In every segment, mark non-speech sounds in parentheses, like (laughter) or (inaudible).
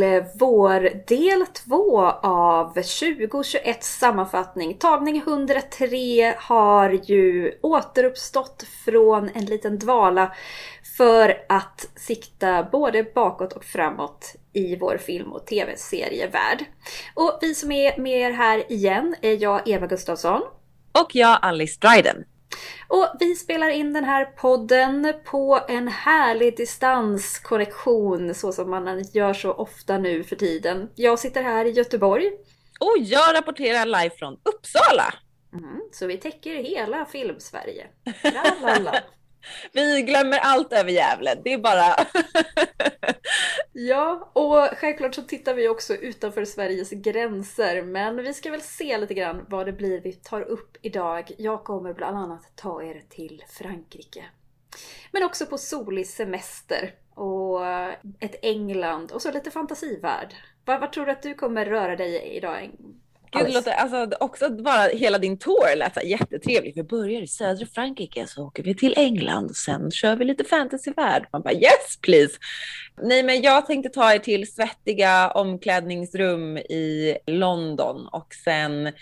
Till eh, vår del 2 av 2021 sammanfattning. Tagning 103 har ju återuppstått från en liten dvala för att sikta både bakåt och framåt i vår film och tv-serievärld. Och vi som är med er här igen är jag, Eva Gustafsson. Och jag, Alice Dryden. Och vi spelar in den här podden på en härlig distanskonnexion så som man gör så ofta nu för tiden. Jag sitter här i Göteborg. Och jag rapporterar live från Uppsala. Mm, så vi täcker hela filmsverige. Tralala. (laughs) Vi glömmer allt över Gävle. Det är bara... (laughs) ja, och självklart så tittar vi också utanför Sveriges gränser. Men vi ska väl se lite grann vad det blir vi tar upp idag. Jag kommer bland annat ta er till Frankrike. Men också på solig semester och ett England och så lite fantasivärld. Vad, tror du att du kommer röra dig i idag? Gud, det låter, alltså, också bara hela din tour lät så jättetrevligt. Vi börjar i södra Frankrike, så åker vi till England och sen kör vi lite fantasyvärld. Man bara yes please! Nej, men jag tänkte ta er till svettiga omklädningsrum i London och sen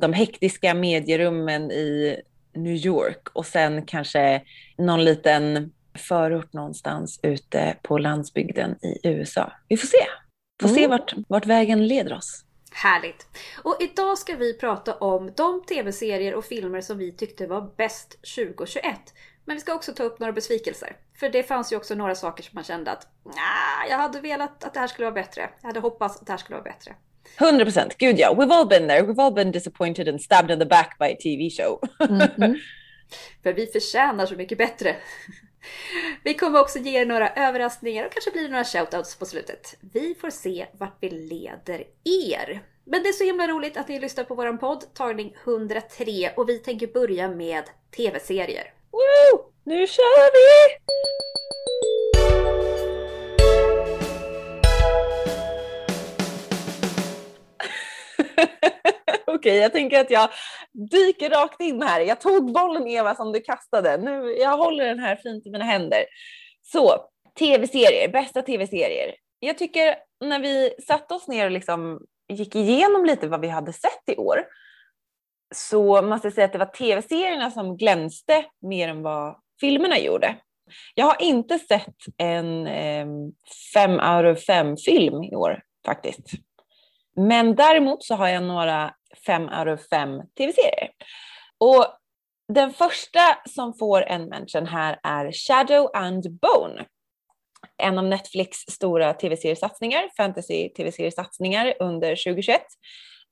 de hektiska medierummen i New York och sen kanske någon liten förort någonstans ute på landsbygden i USA. Vi får se. Får se Mm. vart, vart vägen leder oss. Härligt! Och idag ska vi prata om de tv-serier och filmer som vi tyckte var bäst 2021. Men vi ska också ta upp några besvikelser. För det fanns ju också några saker som man kände att nah, jag hade velat att det här skulle vara bättre. Jag hade hoppats att det här skulle vara bättre. 100 procent. Gud ja, we've all been there. We've all been disappointed and stabbed in the back by a TV show. (laughs) För vi förtjänar så mycket bättre. (laughs) Vi kommer också ge er några överraskningar och kanske blir det några shoutouts på slutet. Vi får se vart vi leder er. Men det är så himla roligt att ni lyssnar på våran podd, tagning 103, och vi tänker börja med tv-serier. Woo! Nu kör vi! (laughs) Okej, jag tänker att jag dyker rakt in här. Jag tog bollen Eva som du kastade. Nu, jag håller den här fint i mina händer. Så, tv-serier, bästa tv-serier. Jag tycker när vi satte oss ner och liksom gick igenom lite vad vi hade sett i år så måste jag säga att det var tv-serierna som glänste mer än vad filmerna gjorde. Jag har inte sett en eh, fem out of fem film i år faktiskt. Men däremot så har jag några fem out of fem tv-serier. Och den första som får en mention här är Shadow and Bone. En av Netflix stora tv-seriesatsningar, fantasy-tv-seriesatsningar under 2021.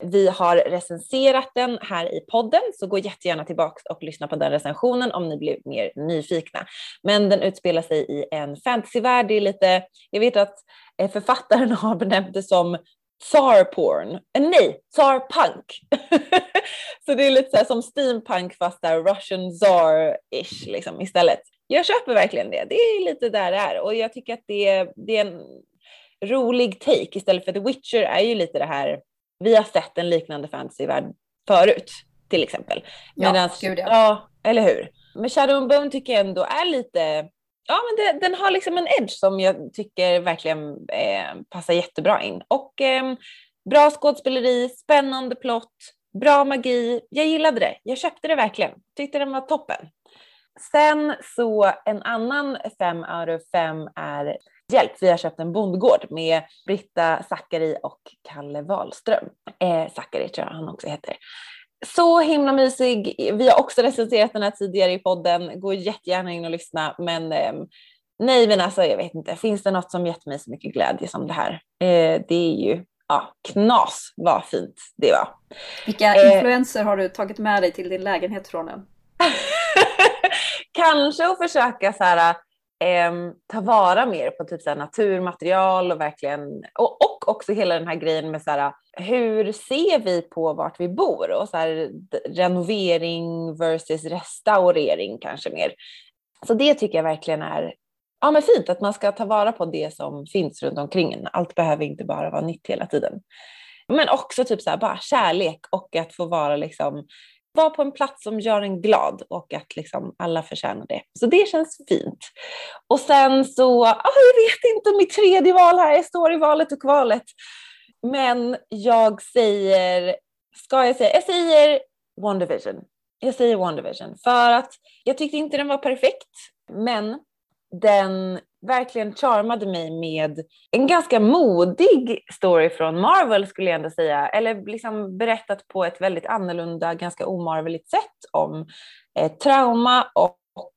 Vi har recenserat den här i podden, så gå jättegärna tillbaka och lyssna på den recensionen om ni blir mer nyfikna. Men den utspelar sig i en fantasyvärld. Det är lite, jag vet att eh, författaren (laughs) har benämnt det som Tsar porn. Eh, nej, Tsar punk. (laughs) så det är lite så som steampunk fast där Russian Tsar-ish liksom istället. Jag köper verkligen det. Det är lite där det är och jag tycker att det, det är en rolig take istället för The Witcher är ju lite det här vi har sett en liknande fantasyvärld förut, till exempel. Ja, Medans, gud ja. ja. eller hur? Men Shadow and Bone tycker jag ändå är lite, ja men det, den har liksom en edge som jag tycker verkligen eh, passar jättebra in. Och eh, bra skådespeleri, spännande plott, bra magi. Jag gillade det, jag köpte det verkligen, tyckte den var toppen. Sen så en annan fem out of fem är Hjälp, vi har köpt en bondgård med Britta Zackari och Kalle Wahlström. Eh, Zackari tror jag han också heter. Så himla mysig. Vi har också recenserat den här tidigare i podden. Gå jättegärna in och lyssna. Men eh, nej, men alltså jag vet inte. Finns det något som gett mig så mycket glädje som det här? Eh, det är ju ja, knas vad fint det var. Vilka Eh. influenser har du tagit med dig till din lägenhet från den? (laughs) Kanske att försöka så här, eh, ta vara mer på typ så naturmaterial och verkligen och, och också hela den här grejen med så här, hur ser vi på vart vi bor och så här, renovering versus restaurering kanske mer. Så det tycker jag verkligen är ja, men fint att man ska ta vara på det som finns runt omkring en. Allt behöver inte bara vara nytt hela tiden. Men också typ så här, bara kärlek och att få vara liksom vara på en plats som gör en glad och att liksom alla förtjänar det. Så det känns fint. Och sen så, ah, jag vet inte, mitt tredje val här, jag står i valet och kvalet. Men jag säger, ska jag säga, jag säger One Division. Jag säger One Division för att jag tyckte inte den var perfekt, men den verkligen charmade mig med en ganska modig story från Marvel skulle jag ändå säga. Eller liksom berättat på ett väldigt annorlunda, ganska omarveligt sätt om eh, trauma och, och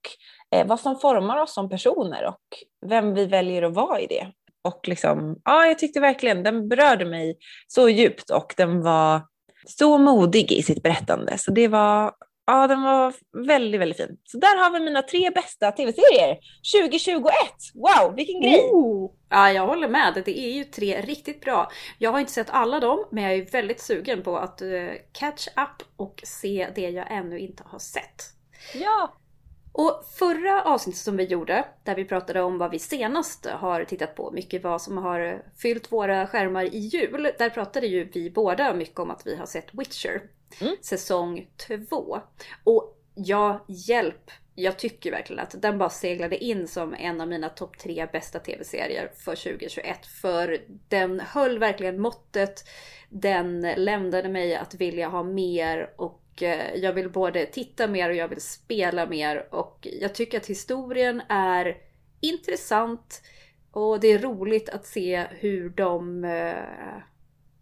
eh, vad som formar oss som personer och vem vi väljer att vara i det. Och liksom, ja, jag tyckte verkligen den berörde mig så djupt och den var så modig i sitt berättande. Så det var Ja, den var väldigt, väldigt fin. Så där har vi mina tre bästa tv-serier 2021. Wow, vilken grej! Oh. Ja, jag håller med. Det är ju tre riktigt bra. Jag har inte sett alla dem, men jag är väldigt sugen på att uh, catch up och se det jag ännu inte har sett. Ja! Och förra avsnittet som vi gjorde, där vi pratade om vad vi senast har tittat på, mycket vad som har fyllt våra skärmar i jul. Där pratade ju vi båda mycket om att vi har sett Witcher mm. säsong två. Och ja, hjälp! Jag tycker verkligen att den bara seglade in som en av mina topp tre bästa tv-serier för 2021. För den höll verkligen måttet. Den lämnade mig att vilja ha mer och jag vill både titta mer och jag vill spela mer. Och jag tycker att historien är intressant. Och det är roligt att se hur de, eh,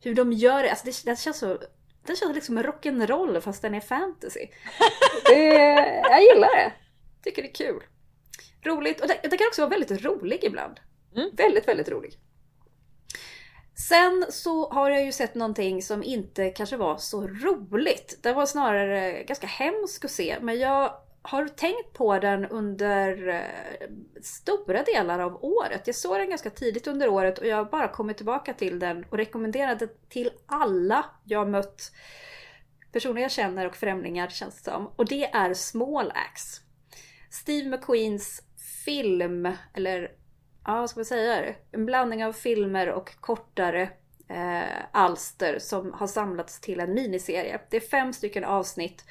hur de gör det. Alltså det, det känns så den känns liksom rock'n'roll fast den är fantasy. (laughs) Det, jag gillar det. Tycker det är kul. Roligt och den, den kan också vara väldigt rolig ibland. Mm. Väldigt, väldigt rolig. Sen så har jag ju sett någonting som inte kanske var så roligt. Det var snarare ganska hemskt att se. Men jag har tänkt på den under eh, stora delar av året. Jag såg den ganska tidigt under året och jag har bara kommit tillbaka till den och rekommenderade till alla jag mött. Personer jag känner och främlingar känns det som. Och det är Small Axe. Steve McQueens film, eller ja, vad ska man säga? En blandning av filmer och kortare eh, alster som har samlats till en miniserie. Det är fem stycken avsnitt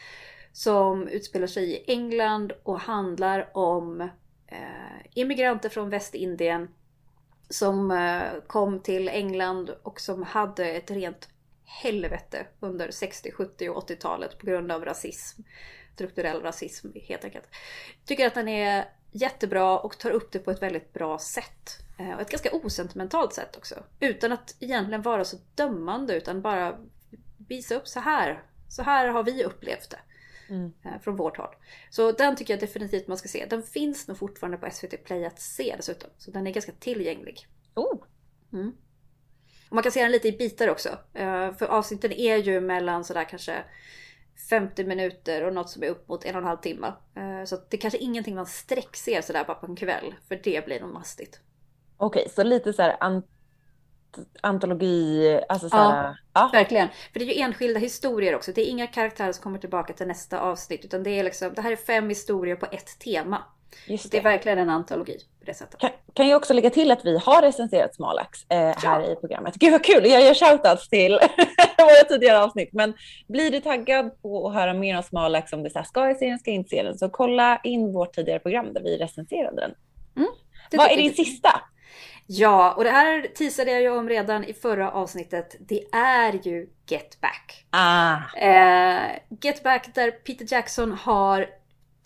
som utspelar sig i England och handlar om eh, immigranter från Västindien som eh, kom till England och som hade ett rent helvete under 60, 70 och 80-talet på grund av rasism. Strukturell rasism helt enkelt. Tycker att den är jättebra och tar upp det på ett väldigt bra sätt. Eh, och ett ganska osentimentalt sätt också. Utan att egentligen vara så dömande utan bara visa upp så här. Så här har vi upplevt det. Mm. Eh, från vårt håll. Så den tycker jag definitivt man ska se. Den finns nog fortfarande på SVT Play att se dessutom. Så den är ganska tillgänglig. Oh. Mm. Man kan se den lite i bitar också. Eh, för avsnitten är ju mellan sådär kanske 50 minuter och något som är upp mot en och en halv timme. Eh, så det är kanske ingenting man sträckser sådär bara på en kväll. För det blir nog mastigt. Okej, okay, så lite så här antologi, alltså såhär, ja, ja, verkligen. För det är ju enskilda historier också. Det är inga karaktärer som kommer tillbaka till nästa avsnitt. Utan det är liksom, det här är fem historier på ett tema. Just det. det är verkligen en antologi på det sättet. Kan, kan jag också lägga till att vi har recenserat Smalax eh, här ja. i programmet. Gud vad kul! Jag gör shoutouts till (laughs) våra tidigare avsnitt. Men blir du taggad på att höra mer om Smalax, om det så här, ska jag se den, ska jag inte se den, så kolla in vårt tidigare program där vi recenserade den. Mm, vad är din sista? Ja, och det här teasade jag ju om redan i förra avsnittet. Det är ju Get Back. Ah. Eh, Get Back där Peter Jackson har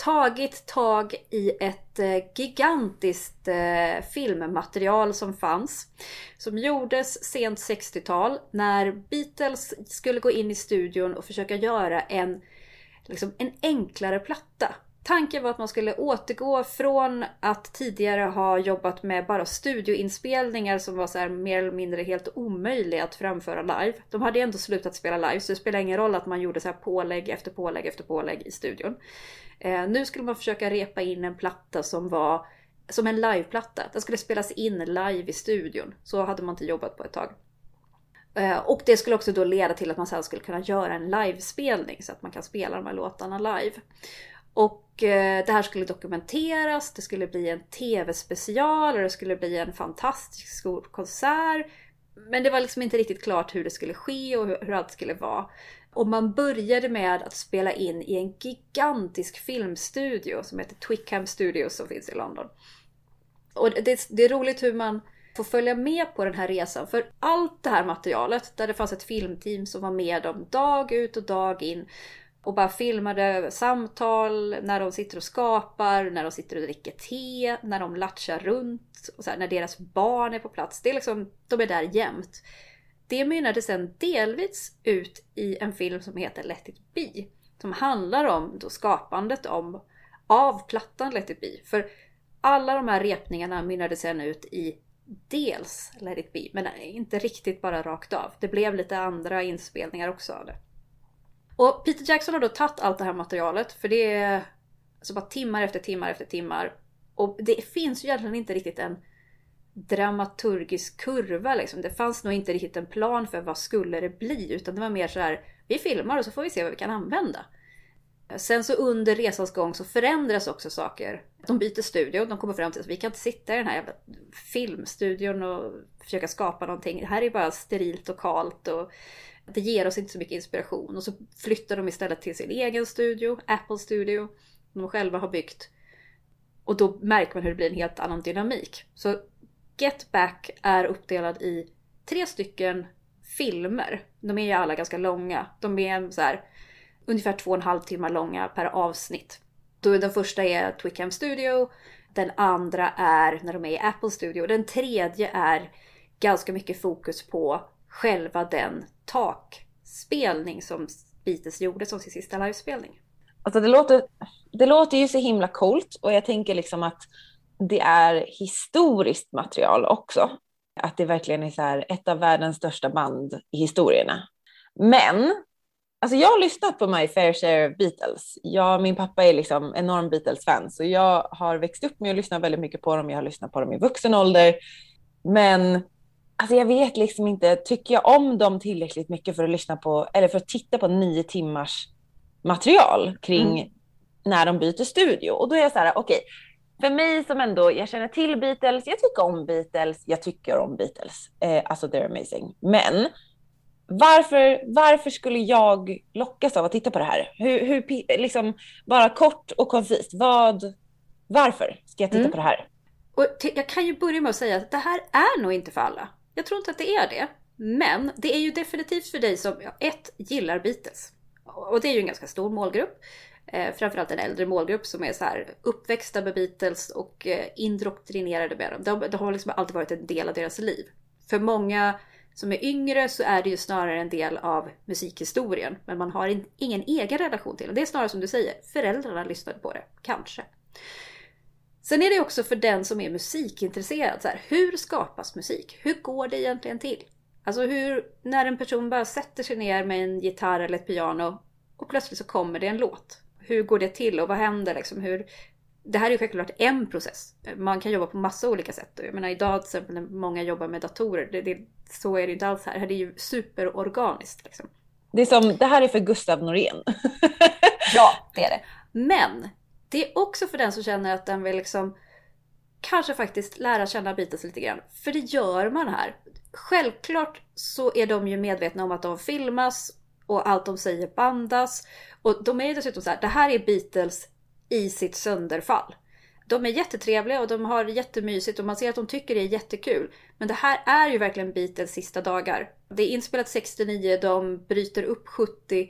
tagit tag i ett eh, gigantiskt eh, filmmaterial som fanns. Som gjordes sent 60-tal när Beatles skulle gå in i studion och försöka göra en, liksom, en enklare platta. Tanken var att man skulle återgå från att tidigare ha jobbat med bara studioinspelningar som var så här mer eller mindre helt omöjliga att framföra live. De hade ändå slutat spela live så det spelar ingen roll att man gjorde så här pålägg efter pålägg efter pålägg i studion. Eh, nu skulle man försöka repa in en platta som var som en liveplatta. Den skulle spelas in live i studion. Så hade man inte jobbat på ett tag. Eh, och det skulle också då leda till att man sen skulle kunna göra en livespelning så att man kan spela de här låtarna live. Och eh, det här skulle dokumenteras, det skulle bli en tv-special och det skulle bli en fantastisk stor konsert. Men det var liksom inte riktigt klart hur det skulle ske och hur allt skulle vara. Och man började med att spela in i en gigantisk filmstudio som heter Twickham Studios som finns i London. Och det, det är roligt hur man får följa med på den här resan. För allt det här materialet, där det fanns ett filmteam som var med dem dag ut och dag in och bara filmade samtal när de sitter och skapar, när de sitter och dricker te, när de latchar runt, och så här, när deras barn är på plats. Det är liksom, de är där jämt. Det mynnade sen delvis ut i en film som heter Let it be. Som handlar om då skapandet om, av plattan Let it be. För alla de här repningarna mynnade sen ut i dels Let it be, men inte riktigt bara rakt av. Det blev lite andra inspelningar också av det. Och Peter Jackson har då tagit allt det här materialet, för det är alltså bara timmar efter timmar efter timmar. Och det finns ju egentligen inte riktigt en dramaturgisk kurva liksom. Det fanns nog inte riktigt en plan för vad skulle det bli, utan det var mer så här, vi filmar och så får vi se vad vi kan använda. Sen så under resans gång så förändras också saker. De byter studio, de kommer fram till att vi kan inte sitta i den här jävla filmstudion och försöka skapa någonting. Det här är bara sterilt och kalt och det ger oss inte så mycket inspiration. Och så flyttar de istället till sin egen studio, Apple Studio, som de själva har byggt. Och då märker man hur det blir en helt annan dynamik. Så Get Back är uppdelad i tre stycken filmer. De är ju alla ganska långa. De är så här, ungefär två och en halv timme långa per avsnitt. Då den första är Twickham Studio, den andra är när de är i Apple Studio, den tredje är ganska mycket fokus på själva den takspelning som Beatles gjorde som sin sista livespelning. Alltså det låter, det låter ju så himla coolt och jag tänker liksom att det är historiskt material också. Att det verkligen är så här ett av världens största band i historierna. Men Alltså jag har lyssnat på My Fair Share of Beatles. Jag, min pappa är liksom enorm Beatles-fan, så jag har växt upp med att lyssna väldigt mycket på dem. Jag har lyssnat på dem i vuxen ålder. Men alltså jag vet liksom inte, tycker jag om dem tillräckligt mycket för att lyssna på, eller för att titta på nio timmars material kring mm. när de byter studio? Och då är jag så här, okej, okay, för mig som ändå, jag känner till Beatles, jag tycker om Beatles, jag tycker om Beatles. Eh, alltså they're amazing. Men varför, varför skulle jag lockas av att titta på det här? Hur, hur, liksom, bara kort och koncist, vad, varför ska jag titta mm. på det här? Och jag kan ju börja med att säga att det här är nog inte för alla. Jag tror inte att det är det. Men det är ju definitivt för dig som, ett, gillar Beatles. Och det är ju en ganska stor målgrupp. Eh, framförallt en äldre målgrupp som är så här uppväxta med Beatles och eh, indoktrinerade med dem. Det, de har liksom alltid varit en del av deras liv. För många som är yngre så är det ju snarare en del av musikhistorien. Men man har in, ingen egen relation till det. Det är snarare som du säger, föräldrarna lyssnade på det. Kanske. Sen är det också för den som är musikintresserad. Så här, hur skapas musik? Hur går det egentligen till? Alltså hur, när en person bara sätter sig ner med en gitarr eller ett piano och plötsligt så kommer det en låt. Hur går det till och vad händer liksom? Hur, det här är ju självklart en process. Man kan jobba på massa olika sätt. Jag menar idag till exempel när många jobbar med datorer, det, det, så är det inte alls här. Det är ju superorganiskt. Liksom. Det, är som, det här är för Gustav Norén. ja, (laughs) det är det. Men det är också för den som känner att den vill liksom kanske faktiskt lära känna Beatles lite grann. För det gör man här. Självklart så är de ju medvetna om att de filmas och allt de säger bandas. Och de är ju dessutom så här, det här är Beatles i sitt sönderfall. De är jättetrevliga och de har jättemysigt och man ser att de tycker det är jättekul. Men det här är ju verkligen Beatles sista dagar. Det är inspelat 69, de bryter upp 70.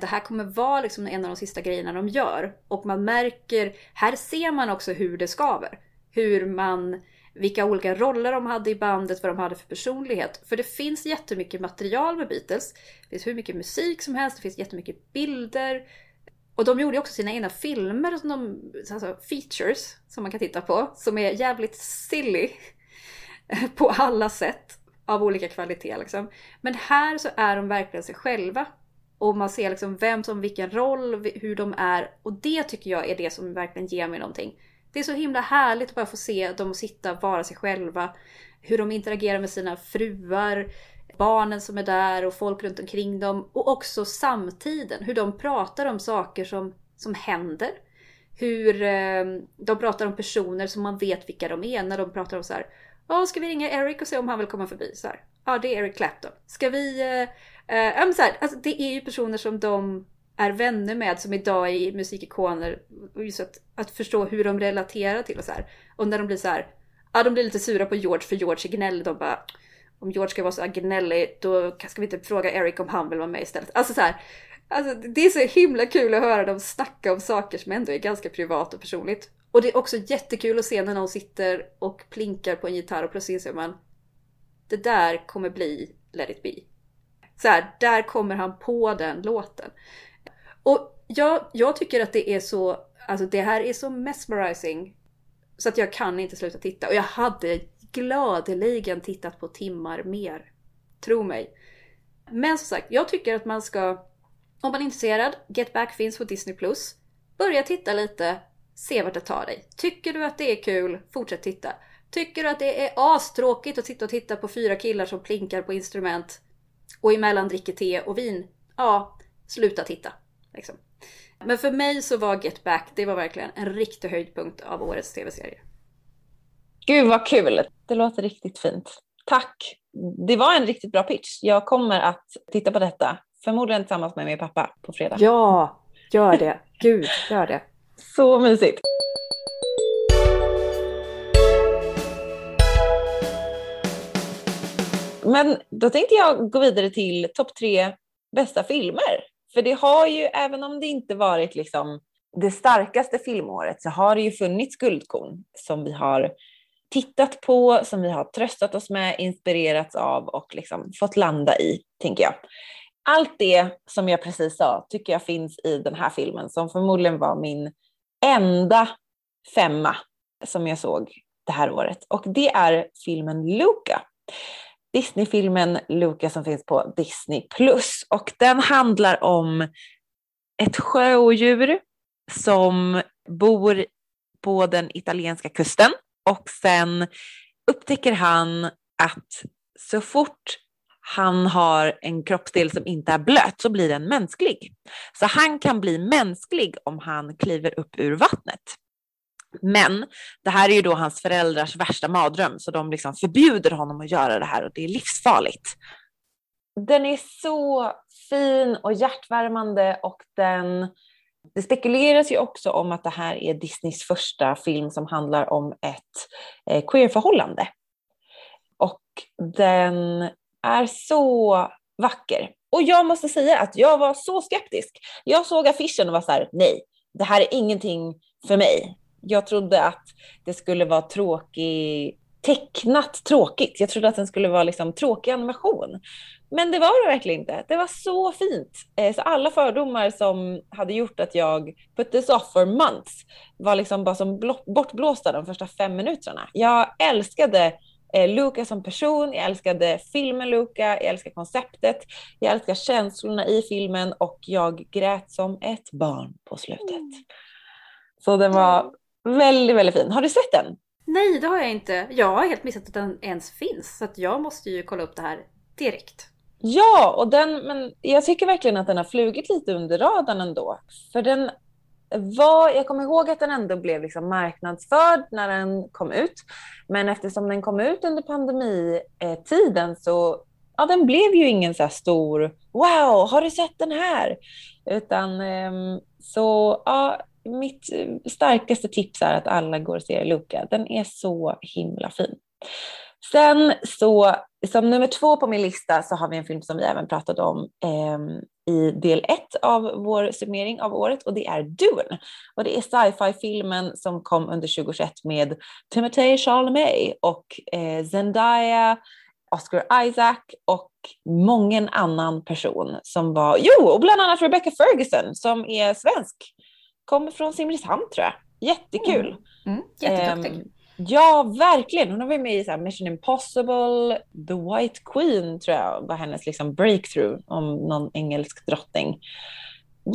Det här kommer vara liksom en av de sista grejerna de gör. Och man märker, här ser man också hur det skaver. Hur man, vilka olika roller de hade i bandet, vad de hade för personlighet. För det finns jättemycket material med Beatles. Det finns hur mycket musik som helst, det finns jättemycket bilder. Och de gjorde också sina egna filmer, som de, alltså features, som man kan titta på, som är jävligt silly (laughs) på alla sätt av olika kvalitet. Liksom. Men här så är de verkligen sig själva. Och man ser liksom vem som vilken roll, hur de är. Och det tycker jag är det som verkligen ger mig någonting. Det är så himla härligt att bara få se dem sitta och vara sig själva. Hur de interagerar med sina fruar, barnen som är där och folk runt omkring dem. Och också samtiden, hur de pratar om saker som, som händer. Hur eh, de pratar om personer som man vet vilka de är när de pratar om så här. Ja, ska vi ringa Eric och se om han vill komma förbi? Så här. Ja, det är Eric Clapton. Ska vi... Eh, eh, så här, alltså, det är ju personer som de är vänner med som idag är musikikoner. Och just att, att förstå hur de relaterar till och så här. Och när de blir så här. Ja, de blir lite sura på George för George är gnällig. De bara om George ska vara så gnällig då ska vi inte fråga Eric om han vill vara med istället. Alltså så här, Alltså, det är så himla kul att höra dem snacka om saker som ändå är ganska privat och personligt. Och det är också jättekul att se när någon sitter och plinkar på en gitarr och plötsligt inser man det där kommer bli Let it be. Så här, där kommer han på den låten. Och jag, jag tycker att det är så, alltså det här är så mesmerizing så att jag kan inte sluta titta. Och jag hade gladeligen tittat på timmar mer. Tro mig. Men som sagt, jag tycker att man ska om man är intresserad, Get Back finns på Disney+. Börja titta lite, se vart det tar dig. Tycker du att det är kul, fortsätt titta. Tycker du att det är astråkigt att sitta och titta på fyra killar som plinkar på instrument och emellan dricker te och vin? Ja, sluta titta. Liksom. Men för mig så var Get Back, det var verkligen en riktig höjdpunkt av årets tv-serie. Gud vad kul! Det låter riktigt fint. Tack! Det var en riktigt bra pitch. Jag kommer att titta på detta Förmodligen tillsammans med min pappa på fredag. Ja, gör det. Gud, gör det. Så mysigt. Men då tänkte jag gå vidare till topp tre bästa filmer. För det har ju, även om det inte varit liksom det starkaste filmåret, så har det ju funnits guldkorn som vi har tittat på, som vi har tröstat oss med, inspirerats av och liksom fått landa i, tänker jag allt det som jag precis sa tycker jag finns i den här filmen som förmodligen var min enda femma som jag såg det här året. Och det är filmen Luca. Disney-filmen Luca som finns på Disney+. Och den handlar om ett sjöodjur som bor på den italienska kusten och sen upptäcker han att så fort han har en kroppsdel som inte är blöt så blir den mänsklig. Så han kan bli mänsklig om han kliver upp ur vattnet. Men det här är ju då hans föräldrars värsta mardröm så de liksom förbjuder honom att göra det här och det är livsfarligt. Den är så fin och hjärtvärmande och den det spekuleras ju också om att det här är Disneys första film som handlar om ett eh, queerförhållande. Och den är så vacker. Och jag måste säga att jag var så skeptisk. Jag såg affischen och var så här, nej, det här är ingenting för mig. Jag trodde att det skulle vara tråkig, tecknat tråkigt. Jag trodde att den skulle vara liksom tråkig animation. Men det var det verkligen inte. Det var så fint. Eh, så alla fördomar som hade gjort att jag put this off for months var liksom bara som bortblåsta de första fem minuterna. Jag älskade eh, Luca som person, jag älskade filmen Luca, jag älskar konceptet, jag älskar känslorna i filmen och jag grät som ett barn på slutet. Mm. Så den var väldigt, väldigt fin. Har du sett den? Nej, det har jag inte. Jag har helt missat att den ens finns, så jag måste ju kolla upp det här direkt. Ja, och den, men jag tycker verkligen att den har flugit lite under radarn ändå. För den var, jag kommer ihåg att den ändå blev liksom marknadsförd när den kom ut. Men eftersom den kom ut under pandemitiden så ja, den blev ju ingen så stor wow, har du sett den här? Utan ehm, så ja, mitt eh, starkaste tips är att alla går och ser Luca. Den är så himla fin. Sen så, som nummer två på min lista så har vi en film som vi även pratade om eh, i del ett av vår summering av året och det är Dune. Och det är sci-fi-filmen som kom under 2021 med Timothée Chalamet och eh, Zendaya, Oscar Isaac och många annan person som var, jo, och bland annat Rebecca Ferguson som är svensk. Kommer från Simrishamn tror jag. Jättekul. Mm. Mm. Jätteduktig. Um, Ja, verkligen. Hon har varit med i så Mission Impossible, The White Queen tror jag var hennes liksom breakthrough om någon engelsk drottning.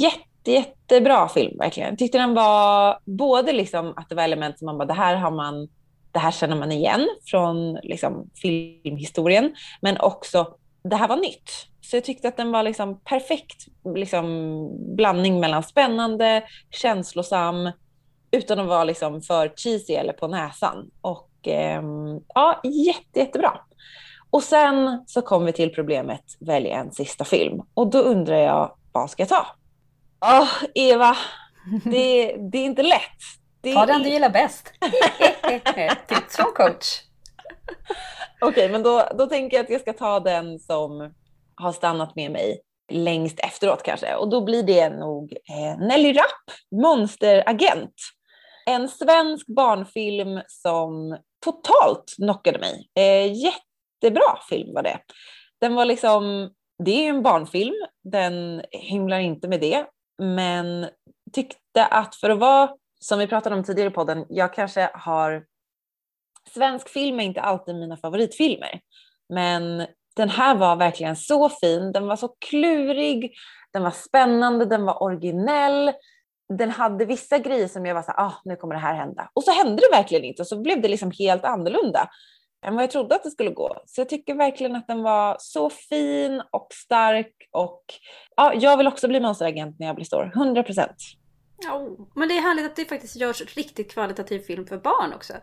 jätte, jättebra film verkligen. Jag tyckte den var både liksom att det var element som man bara, det här har man, det här känner man igen från liksom filmhistorien, men också det här var nytt. Så jag tyckte att den var liksom perfekt liksom, blandning mellan spännande, känslosam, utan att vara liksom för cheesy eller på näsan. Och eh, ja, jätte, jättebra. Och sen så kommer vi till problemet välj en sista film. Och då undrar jag, vad ska jag ta? Åh, oh, Eva, det, det är inte lätt. Det Ta den du gillar bäst. (laughs) Tips från coach. Okej, okay, men då, då tänker jag att jag ska ta den som har stannat med mig längst efteråt kanske. Och då blir det nog eh, Nelly Rapp, Monsteragent. En svensk barnfilm som totalt knockade mig. Eh, jättebra film var det. Den var liksom, det är ju en barnfilm, den hymlar inte med det, men tyckte att för att vara, som vi pratade om tidigare i podden, jag kanske har, svensk film är inte alltid mina favoritfilmer, men den här var verkligen så fin, den var så klurig, den var spännande, den var originell, den hade vissa grejer som jag var så här, ah, nu kommer det här hända. Och så hände det verkligen inte och så blev det liksom helt annorlunda än vad jag trodde att det skulle gå. Så jag tycker verkligen att den var så fin och stark och ja, jag vill också bli monsteragent när jag blir stor, 100 procent. Ja, men det är härligt att det faktiskt görs riktigt kvalitativ film för barn också.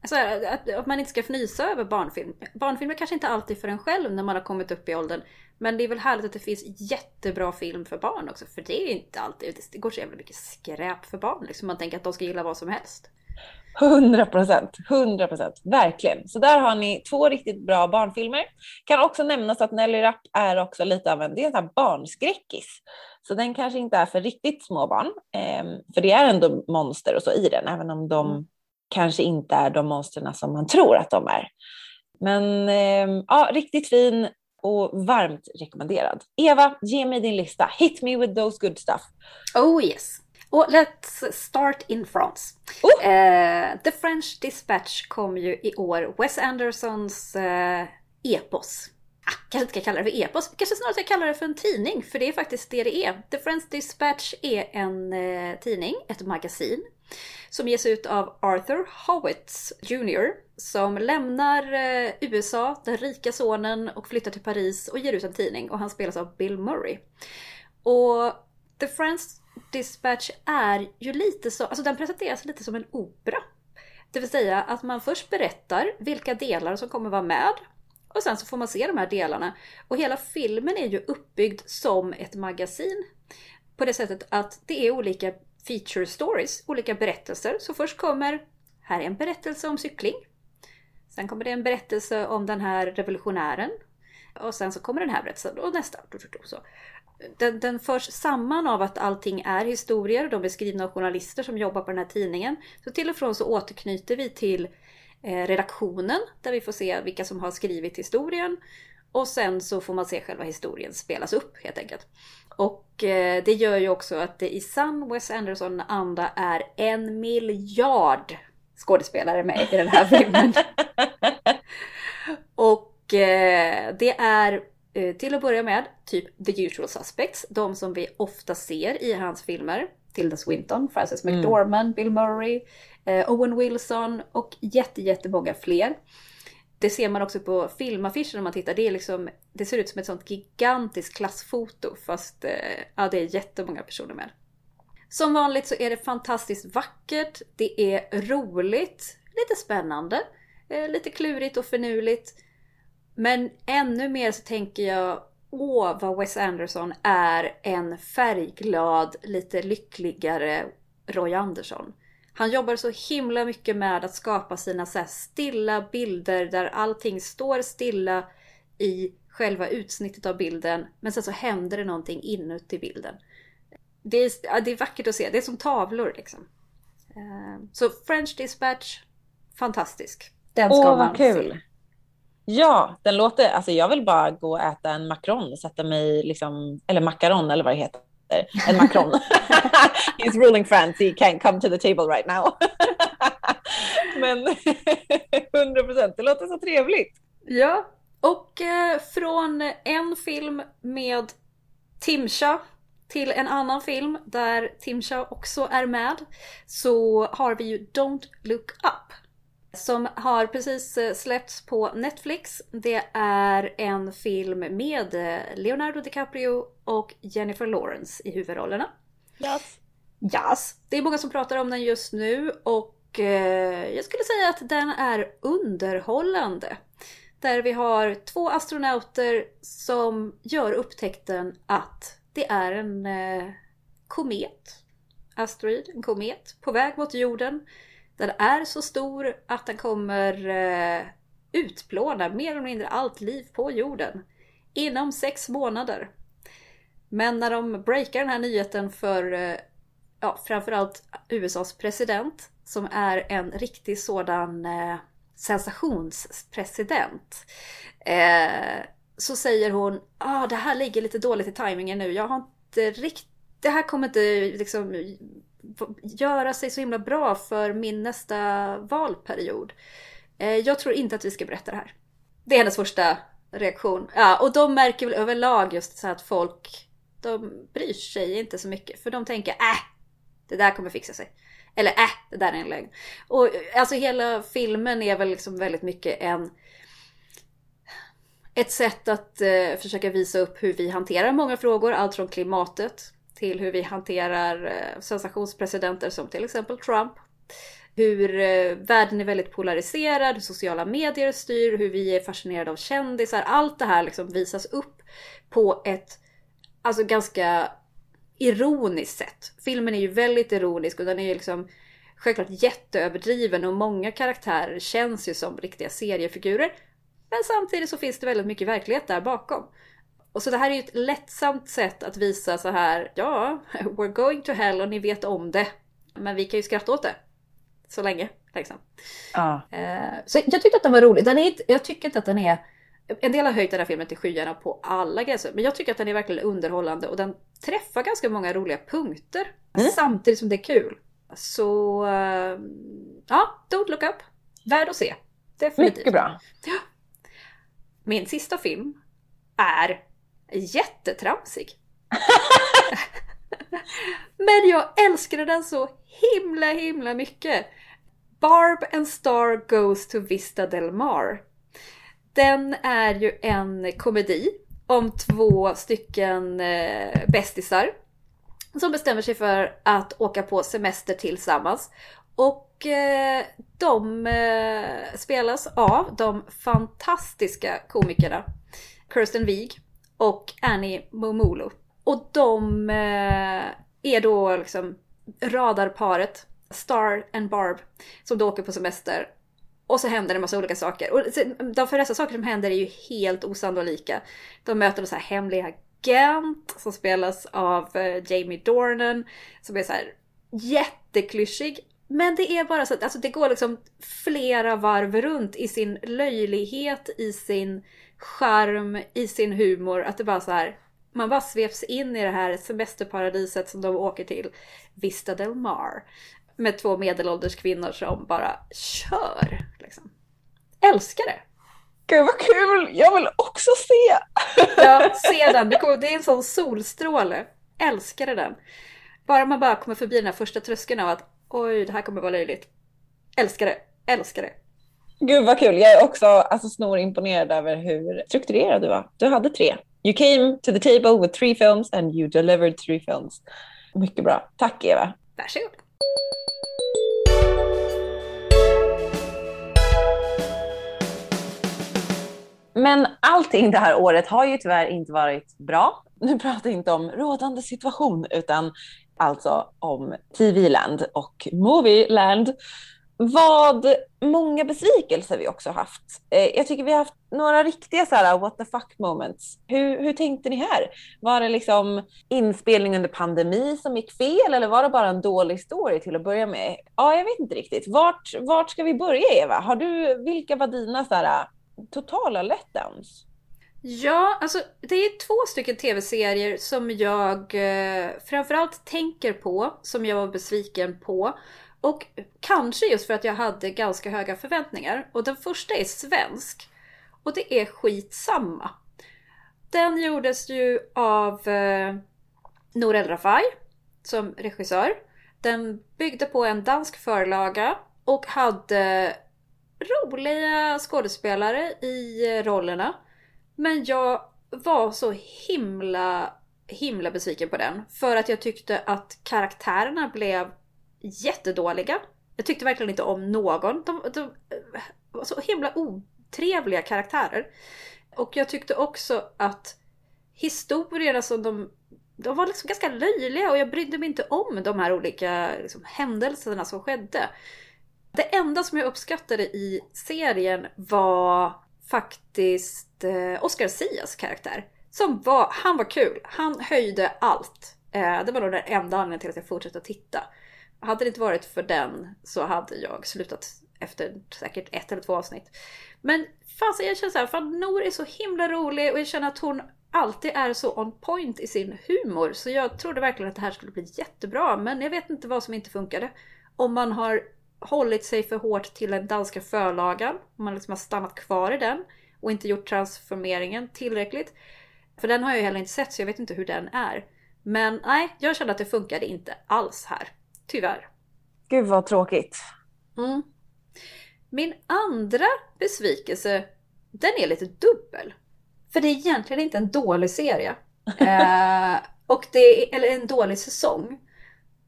Alltså, att, att, man inte ska fnysa över barnfilm. Barnfilm är kanske inte alltid för en själv när man har kommit upp i åldern. Men det är väl härligt att det finns jättebra film för barn också. För det är inte alltid, det går så jävla mycket skräp för barn. Liksom. Man tänker att de ska gilla vad som helst. 100 procent, 100 procent, verkligen. Så där har ni två riktigt bra barnfilmer. Kan också nämnas att Nelly Rapp är också lite av en, det är en sån barnskräckis. Så den kanske inte är för riktigt små barn, eh, för det är ändå monster och så i den, även om de mm. Kanske inte är de monstren som man tror att de är. Men eh, ja, riktigt fin och varmt rekommenderad. Eva, ge mig din lista. Hit me with those good stuff. Oh yes. Och let's start in France. Oh. Uh, The French Dispatch kom ju i år, Wes Andersons uh, epos. Kanske inte ska kalla det för epos, kanske snarare ska kalla det för en tidning, för det är faktiskt det det är. The Friends Dispatch är en eh, tidning, ett magasin, som ges ut av Arthur Howitz Jr. som lämnar eh, USA, den rika sonen, och flyttar till Paris och ger ut en tidning. Och han spelas av Bill Murray. Och The Friends Dispatch är ju lite så, alltså den presenteras lite som en opera. Det vill säga att man först berättar vilka delar som kommer vara med och sen så får man se de här delarna. Och hela filmen är ju uppbyggd som ett magasin. På det sättet att det är olika feature stories, olika berättelser. Så först kommer, här är en berättelse om cykling. Sen kommer det en berättelse om den här revolutionären. Och sen så kommer den här berättelsen och nästa. Så den, den förs samman av att allting är historier. De är skrivna av journalister som jobbar på den här tidningen. Så till och från så återknyter vi till redaktionen där vi får se vilka som har skrivit historien. Och sen så får man se själva historien spelas upp helt enkelt. Och eh, det gör ju också att det i sann Wes Anderson-anda är en miljard skådespelare med i den här filmen. (laughs) och eh, det är Eh, till att börja med, typ The Usual Suspects, de som vi ofta ser i hans filmer. Tilda Swinton, Frances mm. McDormand, mm. Bill Murray, eh, Owen Wilson och jättemånga fler. Det ser man också på filmaffischen om man tittar. Det, är liksom, det ser ut som ett sånt gigantiskt klassfoto fast eh, ja, det är jättemånga personer med. Som vanligt så är det fantastiskt vackert, det är roligt, lite spännande, lite klurigt och finurligt. Men ännu mer så tänker jag Åh, vad Wes Anderson är en färgglad, lite lyckligare Roy Andersson. Han jobbar så himla mycket med att skapa sina så stilla bilder där allting står stilla i själva utsnittet av bilden. Men sen så händer det någonting inuti bilden. Det är, det är vackert att se. Det är som tavlor liksom. Eh, så French Dispatch, fantastisk. Den ska Åh, vad kul! Se. Ja, den låter, alltså jag vill bara gå och äta en macron sätta mig, liksom, eller macaron eller vad det heter. En macron. (laughs) He's ruling France, he can't come to the table right now. (laughs) Men (laughs) 100 procent, det låter så trevligt. Ja, och eh, från en film med Timsha till en annan film där Tim Shaw också är med så har vi ju Don't Look Up. Som har precis eh, släppts på Netflix. Det är en film med eh, Leonardo DiCaprio och Jennifer Lawrence i huvudrollerna. Yes. Yes. Det är många som pratar om den just nu och eh, jag skulle säga att den är underhållande. Där vi har två astronauter som gör upptäckten att det är en eh, komet, asteroid, en komet på väg mot jorden. Den är så stor att den kommer eh, utplåna mer eller mindre allt liv på jorden inom sex månader. Men när de breakar den här nyheten för eh, ja, framförallt USAs president som är en riktig sådan eh, sensationspresident. Eh, så säger hon ah, det här ligger lite dåligt i tajmingen nu. Jag har inte riktigt... Det här kommer inte liksom göra sig så himla bra för min nästa valperiod. Eh, jag tror inte att vi ska berätta det här. Det är hennes första reaktion. Ja, och de märker väl överlag just så att folk de bryr sig inte så mycket. För de tänker äh, det där kommer fixa sig. Eller äh, det där är en lögn. Och eh, alltså hela filmen är väl liksom väldigt mycket en ett sätt att eh, försöka visa upp hur vi hanterar många frågor, allt från klimatet till hur vi hanterar eh, sensationspresidenter som till exempel Trump. Hur eh, världen är väldigt polariserad, hur sociala medier styr, hur vi är fascinerade av kändisar. Allt det här liksom visas upp på ett alltså ganska ironiskt sätt. Filmen är ju väldigt ironisk och den är liksom självklart jätteöverdriven och många karaktärer känns ju som riktiga seriefigurer. Men samtidigt så finns det väldigt mycket verklighet där bakom. Och så det här är ju ett lättsamt sätt att visa så här, ja, we're going to hell och ni vet om det. Men vi kan ju skratta åt det. Så länge, liksom. Ja. Eh, så jag tyckte att den var rolig. Den är inte, jag tycker inte att den är... En del har höjt den här filmen till skyarna på alla gränser. Men jag tycker att den är verkligen underhållande och den träffar ganska många roliga punkter. Mm. Samtidigt som det är kul. Så... eh, Ja, Don't Look Up. Värd att se. Definitivt. Mycket bra. Min sista film är jättetramsig. (laughs) Men jag älskade den så himla himla mycket. Barb and Star Goes to Vista Del Mar. Den är ju en komedi om två stycken eh, bästisar som bestämmer sig för att åka på semester tillsammans. Och eh, de eh, spelas av de fantastiska komikerna Kirsten Wiig och Annie Momolo. Och de eh, är då liksom radarparet Star and Barb som då åker på semester. Och så händer det en massa olika saker. Och de flesta saker som händer är ju helt osannolika. De möter en så här hemlig agent som spelas av eh, Jamie Dornan. Som är så här jätteklyschig. Men det är bara så att alltså det går liksom flera varv runt i sin löjlighet, i sin charm, i sin humor. Att det bara så här, man bara sveps in i det här semesterparadiset som de åker till, Vista Del Mar. Med två medelålders kvinnor som bara kör. Liksom. Älskar det! Gud vad kul! Jag vill också se! (laughs) Ja, (laughs) se den. Det är en sån solstråle. Älskade den. Bara man bara kommer förbi den här första tröskeln av att oj, det här kommer vara löjligt. Älskar det. Älskar det. Gud vad kul. Jag är också alltså, snorimponerad över hur strukturerad du var. Du hade tre. You came to the table with three films and you delivered three films. Mycket bra. Tack Eva. Varsågod. Men allting det här året har ju tyvärr inte varit bra. Nu pratar jag inte om rådande situation utan alltså om TV-land och Movie-land. Vad många besvikelser vi också haft. Eh, Jag tycker vi har haft några riktiga så här what the fuck moments. Hur, hur tänkte ni här? Var det liksom inspelning under pandemi som gick fel eller var det bara en dålig story till att börja med? Ja, jag vet inte riktigt. Vart, vart ska vi börja Eva? Har du, vilka var dina så här, totala letdowns? Ja, alltså det är två stycken tv-serier som jag eh, framförallt tänker på, som jag var besviken på. Och kanske just för att jag hade ganska höga förväntningar. Och den första är svensk. Och det är skitsamma. Den gjordes ju av eh, Nour El Rafai som regissör. Den byggde på en dansk förlaga och hade roliga skådespelare i eh, rollerna. Men jag var så himla, himla besviken på den. För att jag tyckte att karaktärerna blev jättedåliga. Jag tyckte verkligen inte om någon. De, de var så himla otrevliga karaktärer. Och jag tyckte också att historierna som de de var liksom ganska löjliga och jag brydde mig inte om de här olika liksom, händelserna som skedde. Det enda som jag uppskattade i serien var faktiskt eh, Oscar Sias karaktär. Som var, han var kul. Han höjde allt. Eh, det var nog den enda anledningen till att jag fortsatte att titta. Hade det inte varit för den så hade jag slutat efter säkert ett eller två avsnitt. Men fasen jag känner såhär, fan Nor är så himla rolig och jag känner att hon alltid är så on point i sin humor. Så jag trodde verkligen att det här skulle bli jättebra. Men jag vet inte vad som inte funkade. Om man har hållit sig för hårt till den danska förlagan. Om man liksom har stannat kvar i den. Och inte gjort transformeringen tillräckligt. För den har jag heller inte sett så jag vet inte hur den är. Men nej, jag kände att det funkade inte alls här. Tyvärr. Gud vad tråkigt. Mm. Min andra besvikelse, den är lite dubbel. För det är egentligen inte en dålig serie. (laughs) eh, och det är, eller en dålig säsong.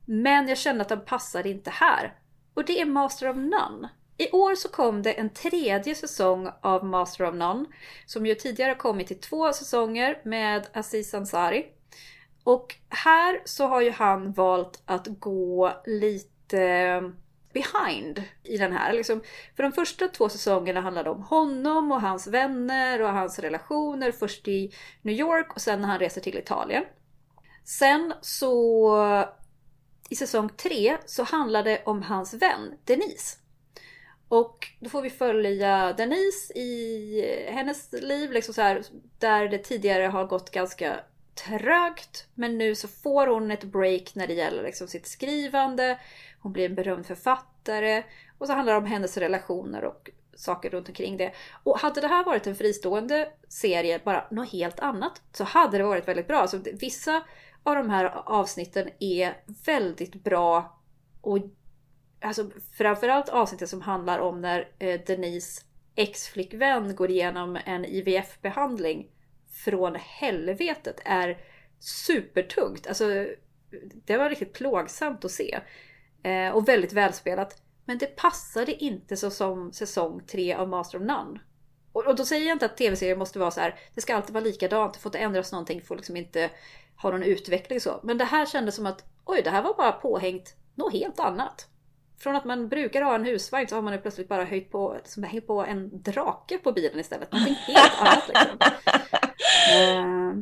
Men jag kände att den passade inte här. Och det är Master of None. I år så kom det en tredje säsong av Master of None. Som ju tidigare kommit i två säsonger med Aziz Ansari. Och här så har ju han valt att gå lite behind i den här. Liksom, för de första två säsongerna handlade om honom och hans vänner och hans relationer. Först i New York och sen när han reser till Italien. Sen så i säsong tre så handlar det om hans vän Denise. Och då får vi följa Denise i hennes liv, liksom så här, där det tidigare har gått ganska trögt. Men nu så får hon ett break när det gäller liksom sitt skrivande. Hon blir en berömd författare. Och så handlar det om hennes relationer och saker runt omkring det. Och hade det här varit en fristående serie, bara något helt annat, så hade det varit väldigt bra. Så vissa av de här avsnitten är väldigt bra. Och alltså, framförallt avsnittet som handlar om när eh, Denise ex-flickvän går igenom en IVF-behandling från helvetet är supertungt. Alltså, det var riktigt plågsamt att se. Eh, och väldigt välspelat. Men det passade inte så som säsong 3 av Master of None. Och, och då säger jag inte att tv-serier måste vara så här. Det ska alltid vara likadant, det får inte ändras någonting, får liksom inte ha någon utveckling så. Men det här kändes som att oj, det här var bara påhängt något helt annat. Från att man brukar ha en husvagn så har man plötsligt bara höjt på, liksom, hängt på en drake på bilen istället. Någonting helt annat liksom. (laughs) Eh,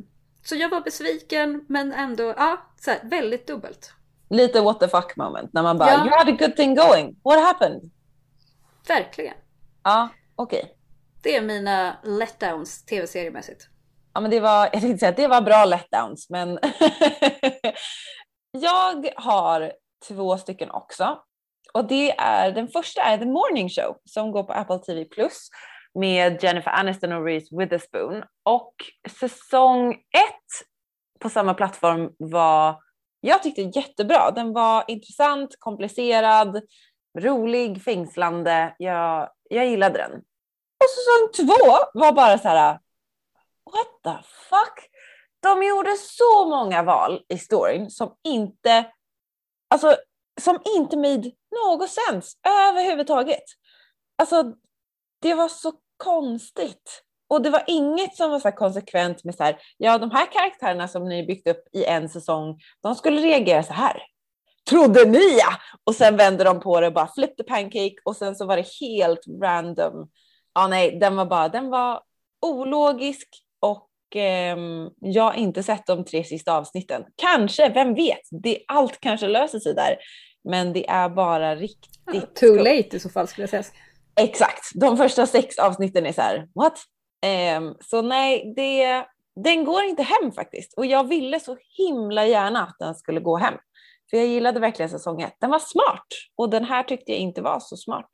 så jag var besviken men ändå ja, så här, väldigt dubbelt lite what the fuck moment när man bara ja. you had a good thing going, what happened? Verkligen. Ja, okej. Okay. Det är mina letdowns tv-seriemässigt. Ja, men det var, jag tänkte säga att det var bra letdowns, men (laughs) jag har två stycken också. Och det är, den första är The Morning Show som går på Apple TV Plus med Jennifer Aniston och Reese Witherspoon. Och säsong ett på samma plattform var jag tyckte jättebra. Den var intressant, komplicerad, rolig, fängslande. Jag, jag gillade den. Och säsong två var bara så här, what the fuck? De gjorde så många val i storyn som inte, alltså som inte made något sens överhuvudtaget. Alltså det var så konstigt. Och det var inget som var så konsekvent med så här, ja de här karaktärerna som ni byggt upp i en säsong, de skulle reagera så här. Trodde ni ja! Och sen vände de på det och bara flip the pancake och sen så var det helt random. Ja nej, den var bara, den var ologisk och eh, jag har inte sett de tre sista avsnitten. Kanske, vem vet? Det, allt kanske löser sig där. Men det är bara riktigt... Ja, (laughs) too late i så fall skulle jag säga. Exakt. De första sex avsnitten är så här, what? Um, så nej, det, den går inte hem faktiskt. Och jag ville så himla gärna att den skulle gå hem. För jag gillade verkligen säsong ett. Den var smart och den här tyckte jag inte var så smart.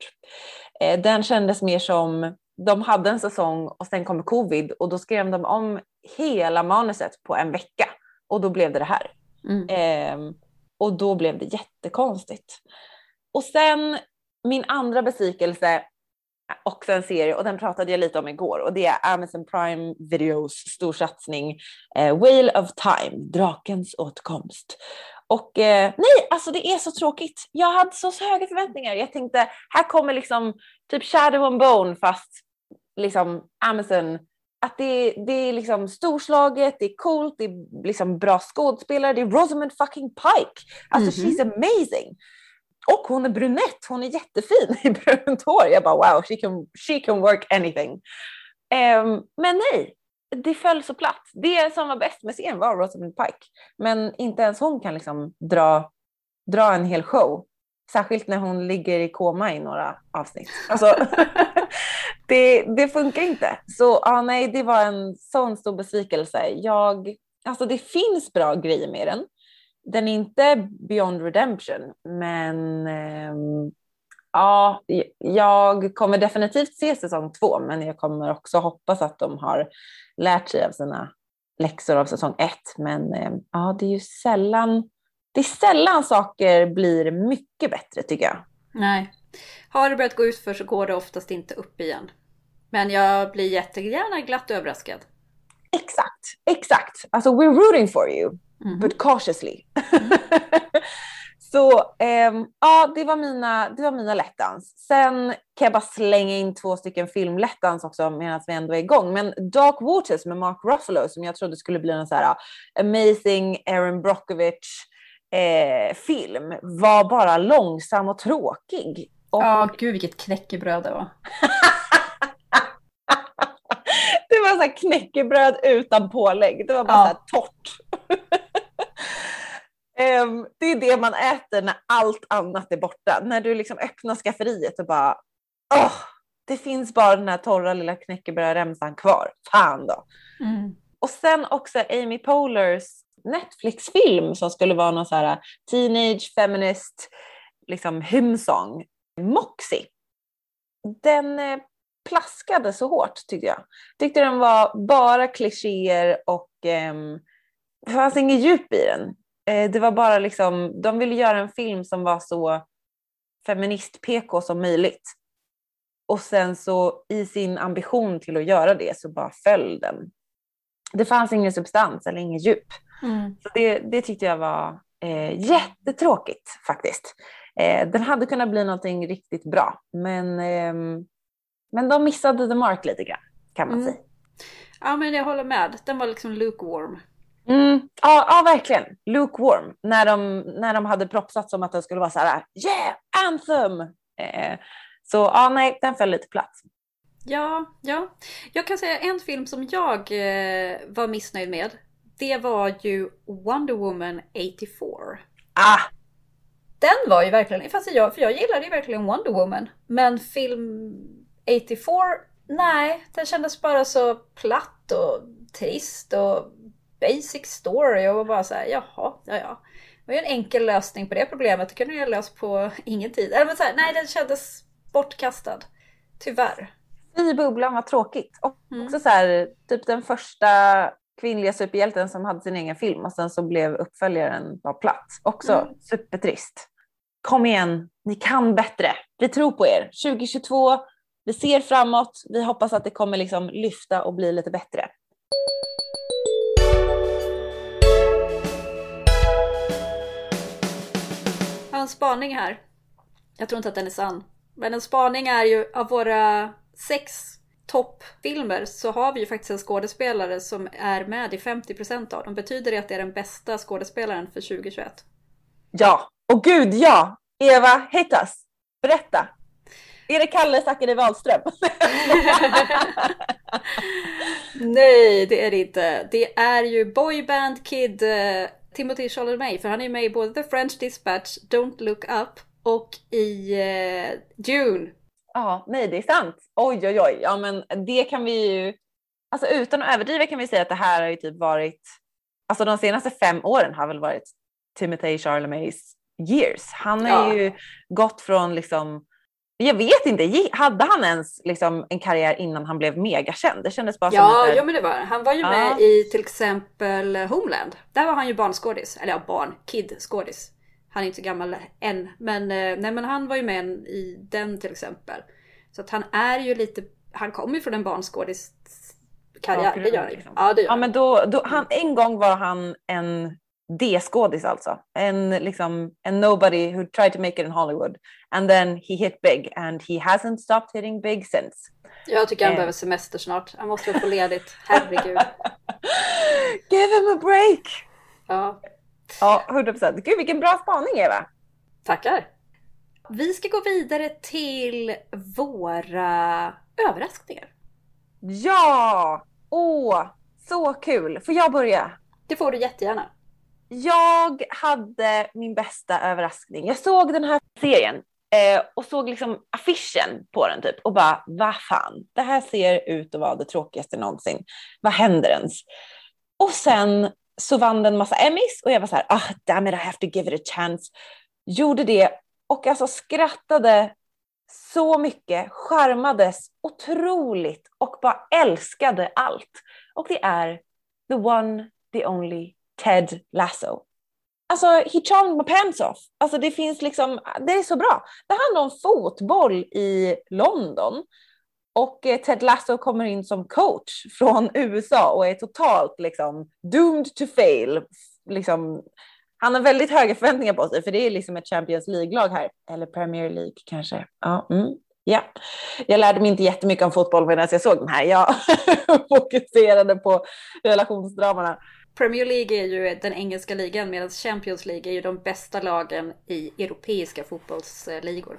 Eh, den kändes mer som, de hade en säsong och sen kom covid och då skrev de om hela manuset på en vecka och då blev det det här. Mm. Eh, och då blev det jättekonstigt. Och sen min andra besvikelse, också en serie och den pratade jag lite om igår och det är Amazon Prime Videos storsatsning eh, Whale of Time, Drakens åtkomst. Och eh, nej, alltså det är så tråkigt. Jag hade så höga förväntningar. Jag tänkte här kommer liksom typ Shadow and Bone fast liksom Amazon. Att det, det är liksom storslaget, det är coolt, det är liksom bra skådespelare, det är Rosamund fucking Pike. Alltså mm -hmm. she's amazing. Och hon är brunett, hon är jättefin (laughs) i brunt hår. Jag bara wow, she can, she can work anything. Um, men nej, det föll så platt. Det som var bäst med serien var Rosamund Pike. Men inte ens hon kan liksom dra, dra en hel show. Särskilt när hon ligger i koma i några avsnitt. Alltså, (laughs) (laughs) det, det funkar inte. Så ah, nej, det var en sån stor besvikelse. Jag, alltså det finns bra grejer med den. Den är inte beyond redemption, men eh, ja, jag kommer definitivt se säsong två, men jag kommer också hoppas att de har lärt sig av sina läxor av säsong ett. Men eh, ja, det är ju sällan, det är sällan saker blir mycket bättre tycker jag. Nej, har det börjat gå ut för så går det oftast inte upp igen. Men jag blir jättegärna glatt överraskad. Exakt, exakt. Alltså we're rooting for you, mm. but cautiously. Mm. (laughs) Så eh, ja, det var mina, det var mina lättans. Sen kan jag bara slänga in två stycken filmlättans också medan vi ändå är igång. Men Dark Waters med Mark Ruffalo som jag trodde skulle bli en så här uh, amazing Aaron Brockovich eh, film var bara långsam och tråkig. Och... Ja, gud vilket knäckebröd det var. (laughs) det var så här knäckebröd utan pålägg. Det var bara ja. så här torrt. Um, (laughs) det är det man äter när allt annat är borta. När du liksom öppnar skafferiet och bara, åh, det finns bara den här torra lilla knäckebrödremsan kvar. Fan då. Mm. Och sen också Amy Polars Netflix-film som skulle vara någon så här äh, teenage feminist liksom hymnsång. Moxie. Den äh, plaskade så hårt tyckte jag. Tyckte den var bara klichéer och eh, det fanns inget djup i den. Eh, det var bara liksom, de ville göra en film som var så feminist-PK som möjligt. Och sen så i sin ambition till att göra det så bara föll den. Det fanns ingen substans eller ingen djup. Mm. Så det, det tyckte jag var eh, jättetråkigt faktiskt. Eh, den hade kunnat bli någonting riktigt bra, men, eh, men de missade the mark lite grann kan man mm. säga. Ja, men jag håller med. Den var liksom lukewarm. Mm, ja, ja, verkligen. Lukewarm. När de, när de hade propsat som att det skulle vara så här, yeah, anthem! Eh, så ja, nej, den föll lite platt. Ja, ja. Jag kan säga en film som jag eh, var missnöjd med. Det var ju Wonder Woman 84. Ah! Den var ju verkligen, fast jag, för jag gillade ju verkligen Wonder Woman. Men film 84, nej, den kändes bara så platt och trist och basic story och bara så här, jaha, ja ja. Det var ju en enkel lösning på det problemet. Det kunde jag löst på (laughs) ingen tid. Eller men så här, nej, den kändes bortkastad. Tyvärr. I bubblan var tråkigt. Och mm. också så här, typ den första kvinnliga superhjälten som hade sin egen film och sen så blev uppföljaren bara platt. Också mm. supertrist. Kom igen, ni kan bättre. Vi tror på er. 2022, vi ser framåt. Vi hoppas att det kommer liksom lyfta och bli lite bättre. en spaning här. Jag tror inte att den är sann. Men en spaning är ju av våra sex toppfilmer så har vi ju faktiskt en skådespelare som är med i 50% av dem. Betyder det att det är den bästa skådespelaren för 2021? Ja, och gud ja! Eva, hit us! Berätta! Är det Kalle Zackari Wahlström? (laughs) Nej, det är det inte. Det är ju Boyband Kid eh, Timothy Chalamet, för han är med i både The French Dispatch, Don't Look Up och i eh, Dune. Ja, nej det är sant. Oj, oj, oj. Ja, men det kan vi ju... Alltså utan att överdriva kan vi säga att det här har ju typ varit... Alltså de senaste fem åren har väl varit Timothy Charlemagne's years. Han har ja. ju gått från liksom jag vet inte, hade han ens liksom en karriär innan han blev megakänd? Det kändes bara ja, som Ja, men det var Han var ju ja. med i till exempel Homeland. Där var han ju barnskådis. Eller ja, barn, kid-skådis. Han är inte så gammal än. Men, eh, nej, men han var ju med i den till exempel. Så att han är ju lite, han kommer ju från en barnskådis karriär. Det gör han liksom. Ja, det gör ja, men då, då, han, en gång var han en D-skådis alltså. En, liksom, en nobody who tried to make it in Hollywood. And then he hit big and he hasn't stopped hitting big since. Jag tycker han eh. behöver semester snart. Han måste få ledigt. Herregud. (laughs) Give him a break! Ja. Ja, 100 procent. Gud vilken bra spaning Eva! Tackar! Vi ska gå vidare till våra överraskningar. Ja! Åh, så kul! Får jag börja? Det får du jättegärna. Jag hade min bästa överraskning. Jag såg den här serien eh, och såg liksom affischen på den typ och bara, vad fan, det här ser ut att vara det tråkigaste någonsin. Vad händer ens? Och sen så vann den massa Emmys och jag var så här, ah, damn it, I have to give it a chance. Gjorde det och alltså skrattade så mycket, charmades otroligt och bara älskade allt. Och det är the one, the only Ted Lasso. Alltså, he charmed my pants off. Alltså det finns liksom, det är så bra. Det handlar om fotboll i London. Och eh, Ted Lasso kommer in som coach från USA och är totalt liksom doomed to fail. Liksom, han har väldigt höga förväntningar på sig för det är liksom ett Champions League-lag här. Eller Premier League kanske. Ja, mm. Ja, jag lärde mig inte jättemycket om fotboll medan jag såg den här. Jag (laughs) fokuserade på relationsdramarna. Premier League är ju den engelska ligan medan Champions League är ju de bästa lagen i europeiska fotbollsligor.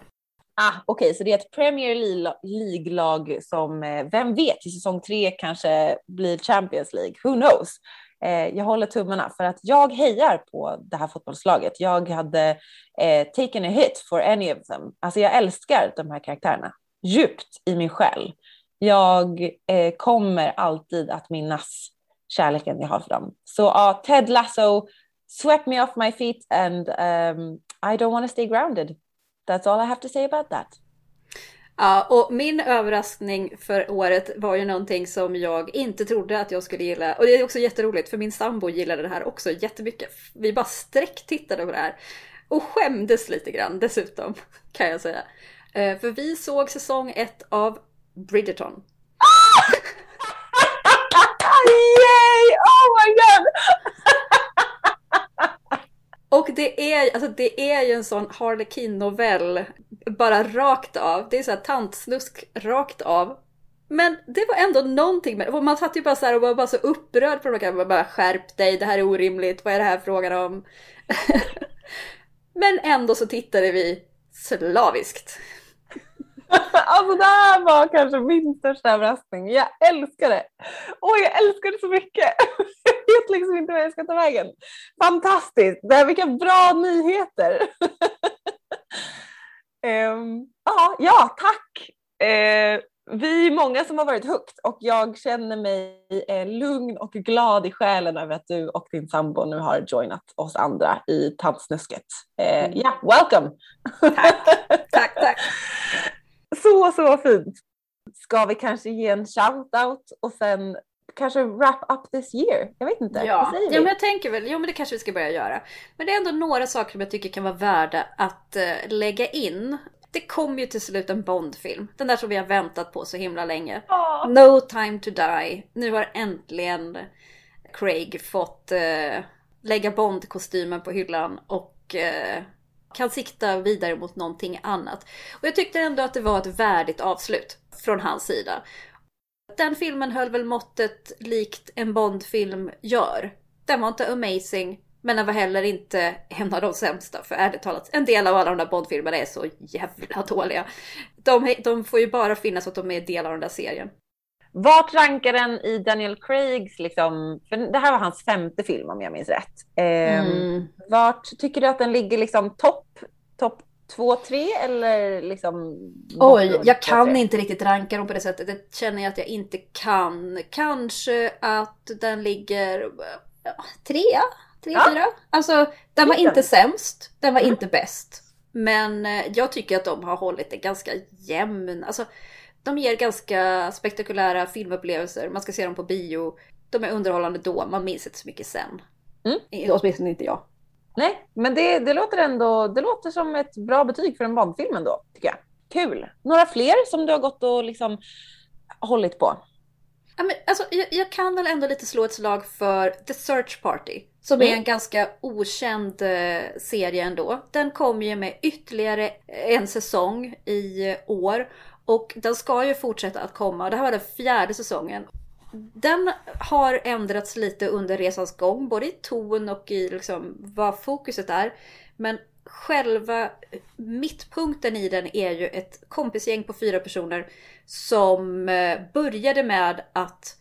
Ah, Okej, okay, så det är ett Premier League-lag som, eh, vem vet, i säsong tre kanske blir Champions League. Who knows? Eh, jag håller tummarna för att jag hejar på det här fotbollslaget. Jag hade eh, taken a hit for any of them. Alltså jag älskar de här karaktärerna djupt i min själ. Jag eh, kommer alltid att minnas kärleken jag har för dem. Så ja, Ted Lasso swept me off my feet and um, I don't want to stay grounded. That's all I have to say about that. Ja, och min överraskning för året var ju någonting som jag inte trodde att jag skulle gilla. Och det är också jätteroligt för min sambo gillade det här också jättemycket. Vi bara sträcktittade på det här. Och skämdes lite grann dessutom, (laughs) kan jag säga. Eh, för vi såg säsong ett av Bridgerton. (laughs) Yay! Oh my god! Och det är, alltså det är ju en sån Harlequin-novell, bara rakt av. Det är så här tantsnusk rakt av. Men det var ändå någonting med Man satt ju bara så här och var bara så upprörd på de här bara skärp dig, det här är orimligt, vad är det här frågan om? (laughs) Men ändå så tittade vi slaviskt. (laughs) Alltså det här var kanske min största överraskning. Jag älskar det. Åh, jag älskar det så mycket. (laughs) Vet liksom inte vad jag ska ta vägen. Fantastiskt. Det här, vilka bra nyheter. um, (laughs) ja, ja, tack. Uh, vi är många som har varit högt och jag känner mig eh, lugn och glad i själen över att du och din sambo nu har joinat oss andra i tantsnusket. Eh, mm. Ja, welcome! Tack, tack, tack. (laughs) Så, så fint. Ska vi kanske ge en shout-out och sen kanske wrap up this year? Jag vet inte. Ja, ja men jag tänker väl, jo men det kanske vi ska börja göra. Men det är ändå några saker som jag tycker kan vara värda att uh, lägga in. Det kom ju till slut en Bondfilm. Den där som vi har väntat på så himla länge. Oh. No time to die. Nu har äntligen Craig fått uh, lägga Bond-kostymen på hyllan och uh, kan sikta vidare mot någonting annat. Och jag tyckte ändå att det var ett värdigt avslut från hans sida. Den filmen höll väl måttet likt en Bond-film gör. Den var inte amazing, men den var heller inte en av de sämsta. För ärligt talat, en del av alla de där Bond-filmerna är så jävla dåliga. De, de får ju bara finnas för att de är del av den där serien. Vart rankar den i Daniel Craigs, liksom, för det här var hans femte film om jag minns rätt. Eh, mm. Vart tycker du att den ligger liksom topp top två, tre eller liksom? Oj, jag kan tre? inte riktigt ranka dem på det sättet. Det känner jag att jag inte kan. Kanske att den ligger trea, tre, ja. fyra. Alltså, den var inte sämst, den var inte bäst. Men eh, jag tycker att de har hållit det ganska jämn. Alltså, de ger ganska spektakulära filmupplevelser. Man ska se dem på bio. De är underhållande då, man minns inte så mycket sen. Mm. Åtminstone inte jag. Nej, men det, det låter ändå det låter som ett bra betyg för en Bondfilm ändå, tycker jag. Kul! Några fler som du har gått och liksom hållit på? Ja, men alltså, jag, jag, kan väl ändå lite slå ett slag för The Search Party. Som Mm. är en ganska okänd eh, serie ändå. Den kommer ju med ytterligare en säsong i år. Och den ska ju fortsätta att komma. Det här var den fjärde säsongen. Den har ändrats lite under resans gång, både i ton och i liksom vad fokuset är. Men själva mittpunkten i den är ju ett kompisgäng på fyra personer som eh, började med att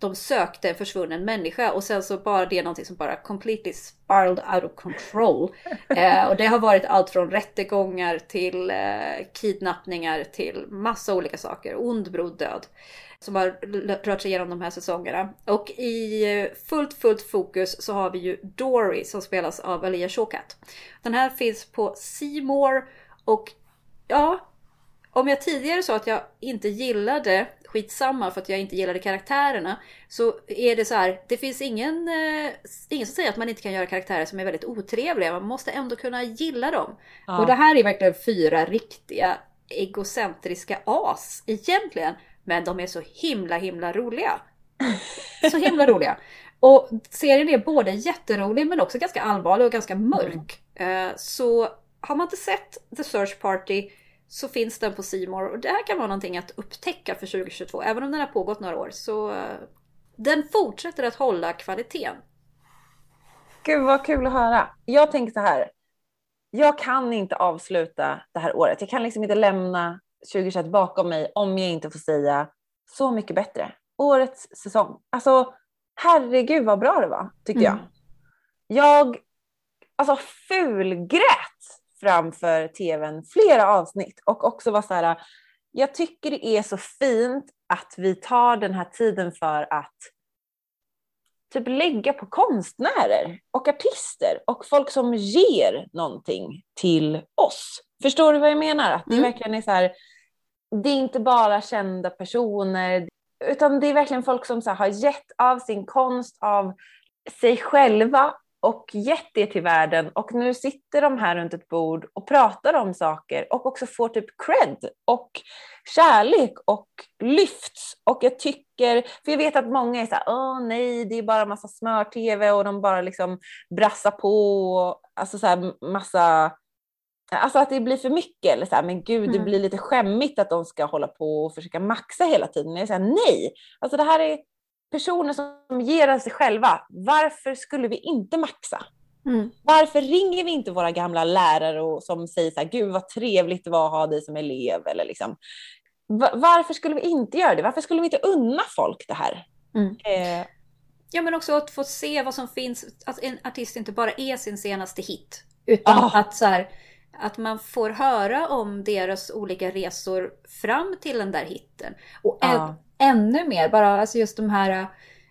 de sökte en försvunnen människa och sen så bara det är någonting som bara completely spiraled out of control. (laughs) Eh, och det har varit allt från rättegångar till eh, kidnappningar till massa olika saker. Ond bror död. Som har rört sig igenom de här säsongerna. Och i eh, fullt, fullt fokus så har vi ju Dory som spelas av Alia Shawkat. Den här finns på More och ja, om jag tidigare sa att jag inte gillade skitsamma för att jag inte gillade karaktärerna. Så är det så här, det finns ingen, eh, ingen som säger att man inte kan göra karaktärer som är väldigt otrevliga. Man måste ändå kunna gilla dem. Och det här är verkligen fyra riktiga egocentriska as egentligen. Men de är så himla himla roliga. Så himla roliga. Och serien är både jätterolig men också ganska allvarlig och ganska mörk. Eh, Så har man inte sett The Search Party så finns den på More och det här kan vara någonting att upptäcka för 2022. Även om den har pågått några år så eh, den fortsätter att hålla kvaliteten. Gud vad kul att höra. Jag tänker så här. Jag kan inte avsluta det här året. Jag kan liksom inte lämna 2021 bakom mig om jag inte får säga så mycket bättre. Årets säsong. Alltså herregud vad bra det var tyckte jag. Mm. Jag alltså fulgrät framför tvn flera avsnitt och också var så här. Jag tycker det är så fint att vi tar den här tiden för att typ lägga på konstnärer och artister och folk som ger någonting till oss. Förstår du vad jag menar? Att det Mm. verkligen är så här, det är inte bara kända personer, utan det är verkligen folk som så här, har gett av sin konst, av sig själva och gett det till världen och nu sitter de här runt ett bord och pratar om saker och också får typ cred och kärlek och lyfts. Och jag tycker, för jag vet att många är så här, åh nej, det är bara massa smör-tv och de bara liksom brassar på, och, alltså så här massa, alltså att det blir för mycket eller så här, men gud, det Mm. blir lite skämmigt att de ska hålla på och försöka maxa hela tiden. Jag säger nej, alltså det här är personer som ger av sig själva. Varför skulle vi inte maxa? Mm. Varför ringer vi inte våra gamla lärare och som säger så här, gud vad trevligt det var att ha dig som elev eller liksom. Va- Varför skulle vi inte göra det? Varför skulle vi inte unna folk det här? Mm. Eh, Ja men också att få se vad som finns, att en artist inte bara är sin senaste hit. Utan Ah. att, så här, att man får höra om deras olika resor fram till den där hitten. Och än, Ja. ännu mer, bara alltså just de här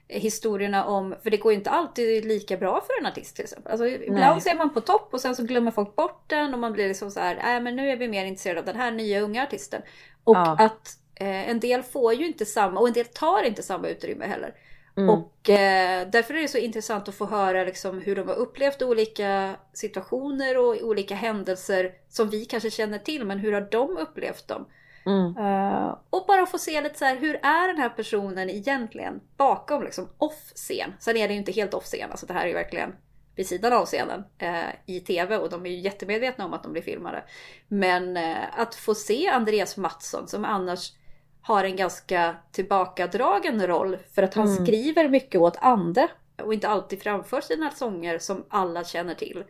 eh, historierna om, för det går ju inte alltid lika bra för en artist till exempel. Alltså, ibland så är man på topp och sen så glömmer folk bort den och man blir liksom så här, nej men nu är vi mer intresserade av den här nya unga artisten. Och Ja. att eh, en del får ju inte samma, och en del tar inte samma utrymme heller. Mm. Och eh, därför är det så intressant att få höra liksom, hur de har upplevt olika situationer och olika händelser som vi kanske känner till, men hur har de upplevt dem? Mm. Eh, och bara få se lite så här, hur är den här personen egentligen bakom liksom off-scen? Sen är det ju inte helt off-scen, alltså det här är ju verkligen vid sidan av scenen eh, i tv och de är ju jättemedvetna om att de blir filmade. Men eh, att få se Andreas Mattsson som annars har en ganska tillbakadragen roll för att han Mm. skriver mycket åt andra och inte alltid framför sina sånger som alla känner till.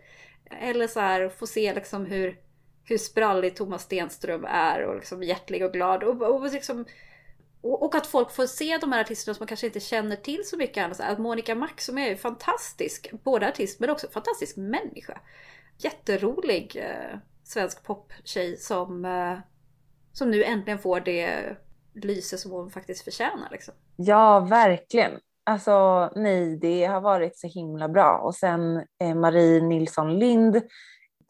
Eller så här, få se liksom hur, hur sprallig Thomas Stenström är och liksom hjärtlig och glad. Och, och, liksom, och, och att folk får se de här artisterna som man kanske inte känner till så mycket annars. Att Monica Max som är fantastisk, både artist men också fantastisk människa. Jätterolig eh, svensk poptjej som, eh, som nu äntligen får det lyse som hon faktiskt förtjänar. Liksom. Ja, verkligen. Alltså nej, det har varit så himla bra. Och sen eh, Marie Nilsson Lind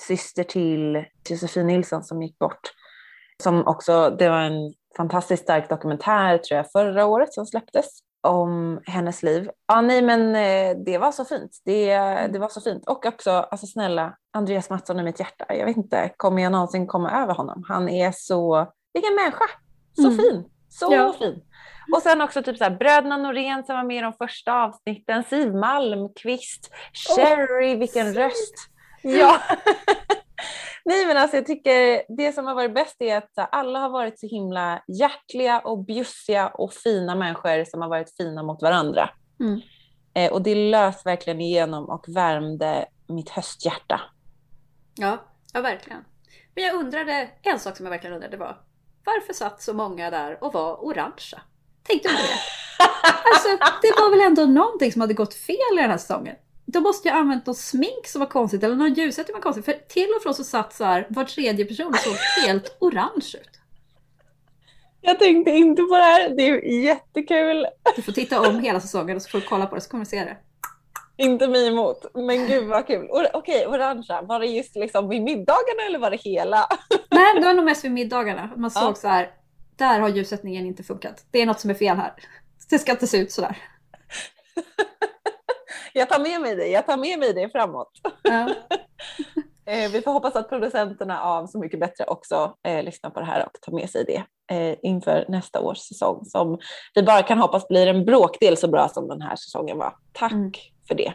syster till Josefin Nilsson som gick bort. Som också, det var en fantastiskt stark dokumentär tror jag förra året som släpptes om hennes liv. Ja, nej, men eh, det var så fint. Det, det var så fint. Och också, alltså snälla, Andreas Mattsson i mitt hjärta. Jag vet inte, kommer jag någonsin komma över honom? Han är så, vilken människa! Så mm. fin! Så ja. fin! Och sen också typ så här, bröderna Norén som var med i de första avsnitten, Siv Malmqvist, Sherry, oh, vilken fint. röst! Ja. (laughs) Nej men alltså jag tycker det som har varit bäst är att alla har varit så himla hjärtliga och bjussiga och fina människor som har varit fina mot varandra. Mm. Eh, och det lös verkligen igenom och värmde mitt hösthjärta. Ja, ja verkligen. Men jag undrade, en sak som jag verkligen undrade var, varför satt så många där och var orangea? Tänkte du på det? Alltså, det var väl ändå någonting som hade gått fel i den här säsongen? De måste ju ha använt något smink som var konstigt eller någon ljussättning som var konstigt. För till och från så satt så här, var tredje person såg helt orange ut. Jag tänkte inte på det här, det är jättekul. Du får titta om hela säsongen och så får du kolla på det så kommer du se det. Inte mig emot, men gud vad kul. Okej, okay, orangea, var det just liksom vid middagarna eller var det hela? (laughs) Nej, det var nog mest vid middagarna. Man såg ja. så här, där har ljussättningen inte funkat. Det är något som är fel här. Det ska inte se ut sådär. (laughs) jag tar med mig det, jag tar med mig det framåt. Ja. (laughs) Eh, vi får hoppas att producenterna av Så mycket bättre också eh, lyssnar på det här och tar med sig det eh, inför nästa års säsong som vi bara kan hoppas blir en bråkdel så bra som den här säsongen var. Tack mm. för det.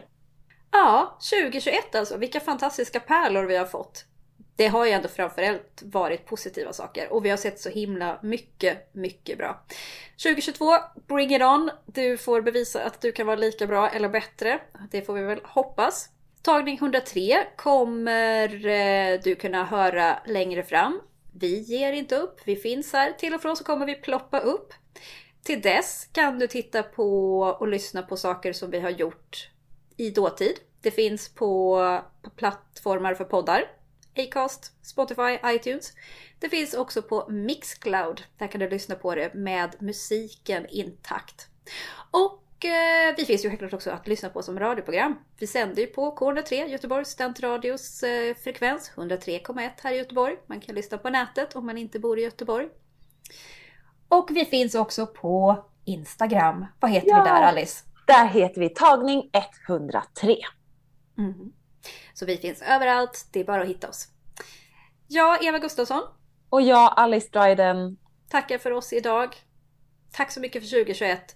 Ja, 2021 alltså. Vilka fantastiska pärlor vi har fått det har ju ändå framförallt varit positiva saker och vi har sett så himla mycket, mycket bra. 2022, bring it on! Du får bevisa att du kan vara lika bra eller bättre. Det får vi väl hoppas. Tagning 103 kommer eh, du kunna höra längre fram. Vi ger inte upp, vi finns här. Till och från så kommer vi ploppa upp. Till dess kan du titta på och lyssna på saker som vi har gjort i dåtid. Det finns på, plattformar för poddar Acast, Spotify, iTunes. Det finns också på Mixcloud. Där kan du lyssna på det med musiken intakt. Och vi finns ju självklart också att lyssna på som radioprogram. Vi sänder ju på K103, Göteborgs studentradios eh, frekvens, 103,1 här i Göteborg. Man kan lyssna på nätet om man inte bor i Göteborg. Och vi finns också på Instagram. Vad heter ja, vi där Alice? Där heter vi tagning 103. Mm. Så vi finns överallt, det är bara att hitta oss. Jag, Eva Gustafsson. Och jag, Alice Dryden. Tackar för oss idag. Tack så mycket för 2021.